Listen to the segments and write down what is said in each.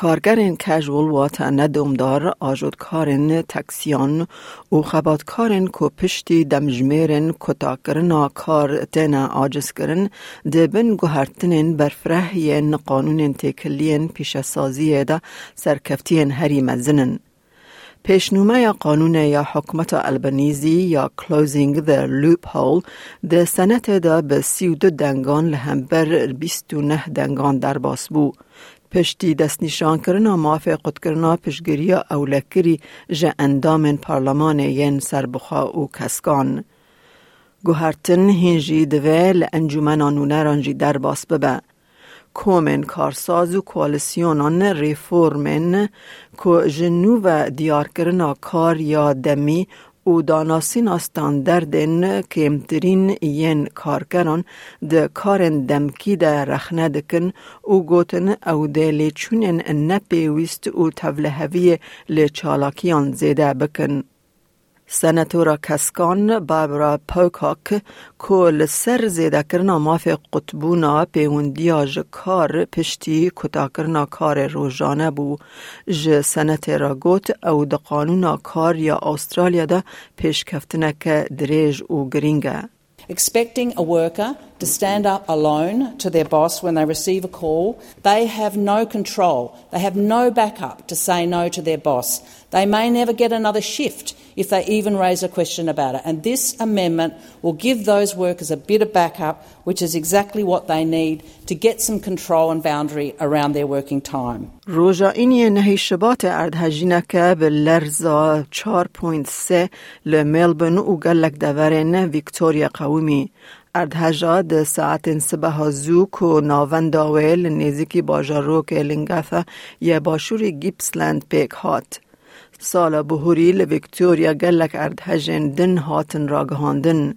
کارگرین کجول وات ندومدار آجودکارن تکسیان و خباتکارن کو پشتی دمجمیرن کتاکرنا کار تینا آجز کرن دبن گوهرتنین برفره ین قانون تکلین پیش سازی دا سرکفتین هری مزنن. پیشنومه قانون یا حکمت البنیزی یا Closing the Loophole ده سنت دا به سی و دو دنگان لهمبر بیست و نه دنگان در باس بو. پشتی دست نشان کرنا موافق قد کرنا پشگیری اولکری جه اندام پارلمان ین سربخا و کسکان. گوهرتن هنجی دوه لانجومن آنونه رانجی در باس ببه. کومن کارساز و کوالیسیونان ریفورمن که جنو و دیار کرنا کار یا دمی و داناسین استاندردن کمترین ین کارکران ده کارن دمکی ده رخنه دکن و گوتن او ده لیچونن نپیویست و تولهوی لیچالاکیان زیده بکن. سنتورا کسکان بابرا پوکاک که سر زیده کرنا ماف قطبونا پیوندیاج کار پشتی کتا کرنا کار روزانه بو ج سنت را گوت او د قانونا کار یا استرالیا دا پیش کفتنک دریج و گرینگه. expecting a worker to stand up alone to their boss when they receive a call. They have no control. They have no backup to say no to their boss. They may never get another shift if they even raise a question about it. And this amendment will give those workers a bit of backup, which is exactly what they need to get some control and boundary around their working time. روژا اینی نهی شبات اردهجینه که به لرزا 4.3 لملبن و گلک دورن ویکتوریا قومی. اردهجا ده ساعت سبه زوک و ناونداویل نزیکی باجاروک لنگفه یه باشور گیپسلند پیک هات. سال بهوری لویکتوریا گلک اردهجن دن هاتن را گهاندن.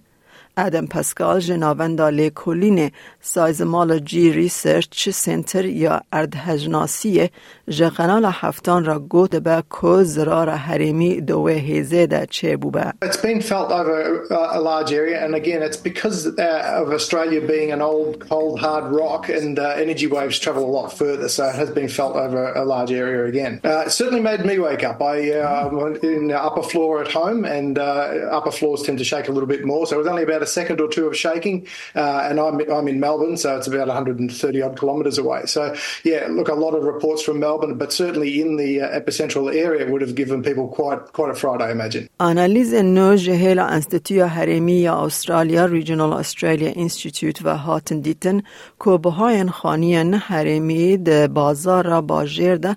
ادم پسکال جناوندا لیکولین سایزمالوجی ریسرچ سنتر یا اردهجناسی جقنال هفتان را گوت به که زرار حریمی دوه هیزه ده چه بوبه. It's been felt over a large area and again it's because uh, of Australia being an old cold hard rock and uh, energy waves travel a lot further so it has been felt over a large area again. Uh, it certainly made me wake up. I uh, in the upper floor at home and uh, upper floors tend to shake a little bit more so it was only about a second or two of shaking uh, and I'm, I'm in Melbourne so it's about 130 odd kilometres away. So yeah look a lot of reports from Melbourne but certainly in the epicentral area would have given people quite quite a fright I imagine. آنالیز نو جهیل انستیتویا هرمی یا استرالیا ریجنال استرالیا انستیتوت و هاتن دیتن که بهاین خانیان هرمی ده بازار را باجر ده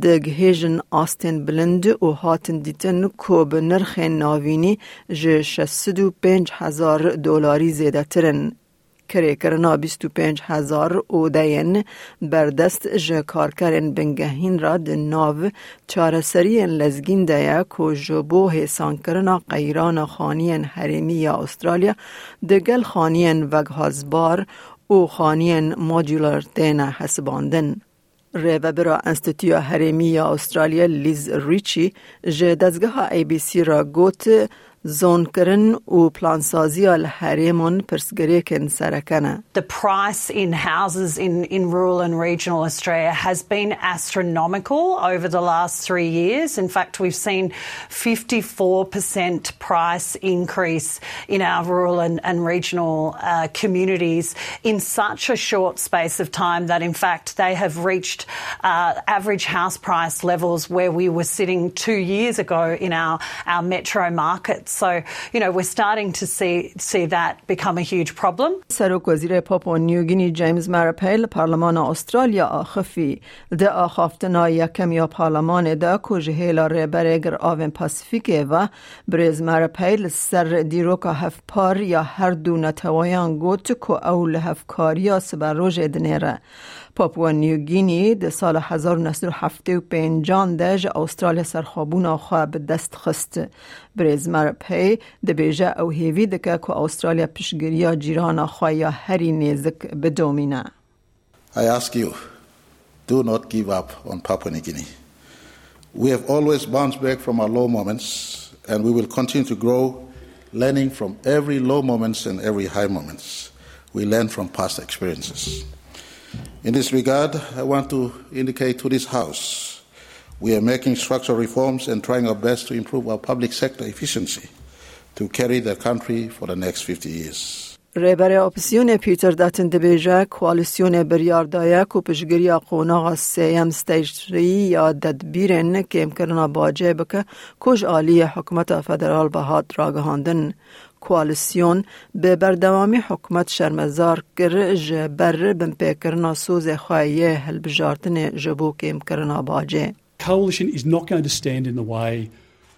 ده گهیجن آستن بلند و هاتن دیتن که به نرخ ناوینی جه شست و پنج هزار دلاری زیده ترن. کری کرنا 25 هزار او دین بردست جه کارکرین بنگهین را ده ناو چارسرین لزگین دیا که جبو حسان کرنا قیران خانین یا استرالیا ده گل خانین وگهازبار او خانین مودولر دینا حسباندن. ریوه برا انستیتیو یا استرالیا لیز ریچی جه دزگاه ای بی سی را گوت زون کرن و پلانسازی الحریمون پرسگری کن سرکنه. The price in houses in, in rural and regional Australia has been astronomical over the last three years. In fact, we've seen 54% price increase in our rural and, and regional uh, communities in such a short space of time that in fact they have reached uh, average house price levels where we were sitting two years ago in our, our metro markets. So, you know, we're starting to see see that become a huge problem. سروک وزیر پاپو نیوگینی جیمز مرپیل پارلمان استرالیا آخفی ده آخافتنا یکم یا پارلمان ده کج هیلا ریبرگر آوین پاسیفیک و بریز مرپیل سر دیروکا هف پار یا هر دو نتوایان گوت که اول هف کاریا سبر روژ دنیره. پاپوا نیوگینی ده سال 1975 ده جه استرالیا سرخوابون خواه به دست خست. بریز مرپی ده بیجه او هیوی دکه که استرالیا پیشگیری جیران خواه یا هری نیزک بدومینه. I ask you, do not give up on Papua New Guinea. We have always bounced back from our low moments, and we will continue to grow, learning from every low moments and every high moments. We learn from past experiences. In this regard, I want to indicate to this House we are making structural reforms and trying our best to improve our public sector efficiency to carry the country for the next 50 years. ریبر اپسیون پیتر داتن دبیجه کوالیسیون بریاردایه کو پشگیری قوناغ سیم ستیج یا ددبیرن که امکرنا باجه بکه کج آلی حکومت فدرال بهات راگهاندن کوالیسیون به بردوامی حکومت شرمزار کر جبر بن پیکرنا سوز خواهیه هل بجارتن جبو که امکرنا باجه Coalition is not going to stand in the way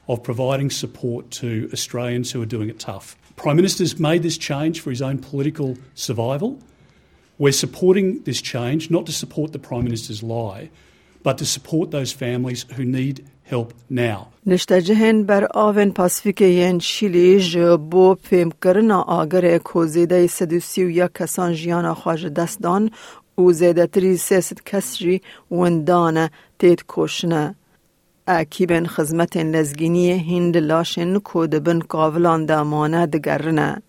of providing support to Australians who are doing it tough. Prime Minister's made this change for his own political survival. We're supporting this change not to support the Prime Minister's lie, but to support those families who need help now. نشتجهن بر آون پاسفیک ین شیلی بو پیم کرنا آگر کوزیده سدوسی و یک کسان جیانا خواج دستان و زیده تری سیست کسری وندانه تید کوشنه. اکیبن خزمت لزگینی هند لاشن کود بن قاولان دامانه دگرنه.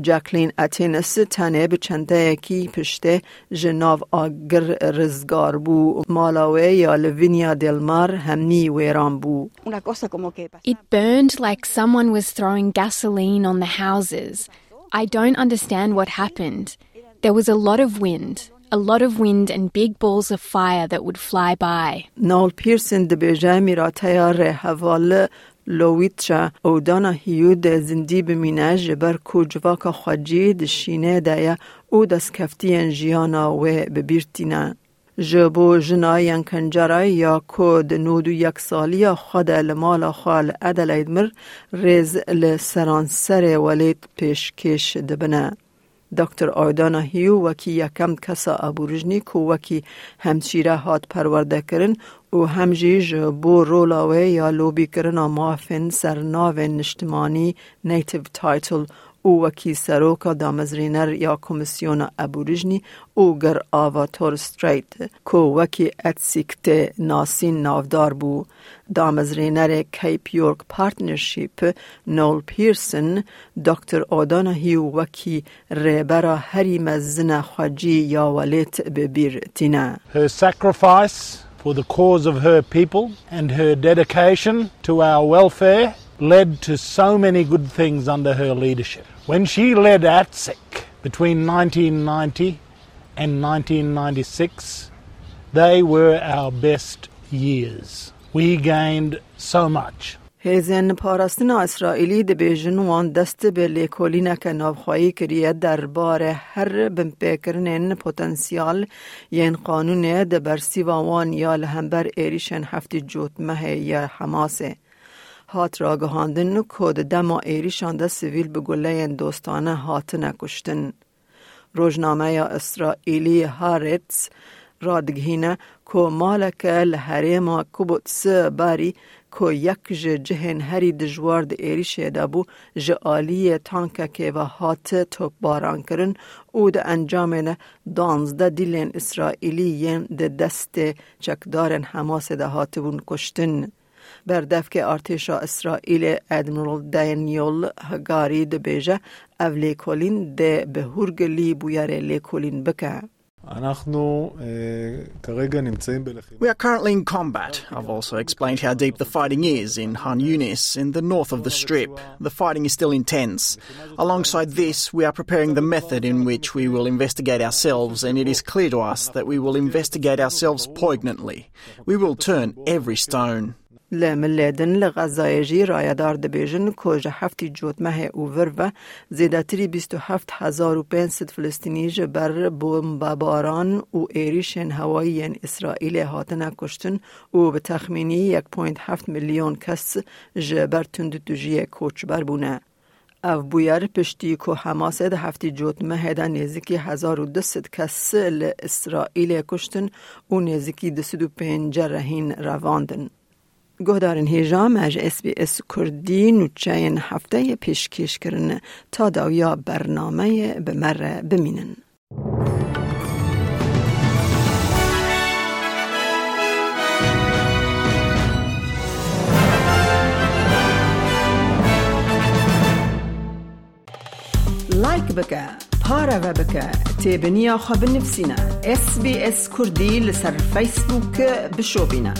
جاکلین اتینس تنه به چنده یکی پشته جناو آگر رزگار بو مالاوه یا لوینیا دلمار همنی ویران بو. It burned like someone was throwing gasoline on the houses. I don't understand what happened. There was a lot of wind. a lot of wind and big balls of fire that would fly by. نول پیرسن دبیجه میراتیا ره حوال لویتشا او دانا هیو ده زندی بمینه جبر کو جواکا خواجی دشینه دایا او دست کفتین جیانا و ببیرتینا. جبو جناین کنجرای یا کود نودو یک سالی خود لمال خال ادلید مر ریز لسران سر ولید پیش کش دبنه. دکتر آیدانا هیو وکی یکم کسا ابورجنی کو وکی همچیره هات پرورده کرن و همجیج بو رولاوه یا لوبی کرن مافن سرناو نشتمانی نیتیو تایتل او وکی سروکا دامزرینر یا کمیسیون ابوریجنی او گر آوا تور استریت کو وکی اتسیکت ناسین نافدار بو دامزرینر کیپ یورک پارتنرشیپ نول پیرسن دکتر آدانا هیو وکی ریبرا هری مزن خواجی یا ولیت ببیر تینا for the cause of her people and her dedication to our welfare led to so many good things under her leadership. When she led ATSEC between 1990 and 1996, they were our best years. We gained so much. هیزن پاراستن اسرائیلی د بیژن وان دست به لیکولینه که نافخواهی کریه دربار هر بمپیکرنین پوتنسیال ین قانون د برسی وان یا لهمبر ایریشن هفتی جوت مه یا حماسه. هات راگهاندن کود دما ایریشان ده سویل به گله دوستانه هات نکشتن. روزنامه اسرائیلی هارتس رادگهینه کو مالک لحریم کبوتس باری کو یک جهن هری دجوار د ایریشه ده بو جالی تانکه که و هات توپ باران کرن او د انجام نه دانزده دیلین اسرائیلی د دست چکدارن حماس ده هاتبون کشتن. بردف که ارتشا اسرائیل ادمیرال دانیل هگاری ده بیجه او لیکولین ده به هرگلی بویر لیکولین بکه. We are currently in combat. I've also explained how deep the fighting is in Han Yunis, in the north of the Strip. The fighting is still intense. Alongside this, we are preparing the method in which we will investigate ourselves, and it is clear to us that we will investigate ourselves poignantly. We will turn every stone. لملدن لغزایجی رایدار دبیجن کج هفتی جوت مه اوور و زیدتری بیست و هفت هزار و پینست فلسطینی جبر بمباران و ایریشن هوایی اسرائیل هاتن کشتن و به تخمینی یک پوینت هفت میلیون کس جبر تندتوجی کوچ بر بونه. او بویر پشتی که حماس ده هفتی جوت مه ده نزدیکی هزار و دست کس اسرائیل کشتن و نزدیکی دست و پنج رهین رواندن. گهدارن هیجا از اس بی اس کردی نوچه هفته پیش کش کرن تا داویا برنامه بمره بمینن. لایک بکه پاره و بکه تیبنیا خواب نفسینا اس بی اس کردی لسر فیسبوک بشو بینه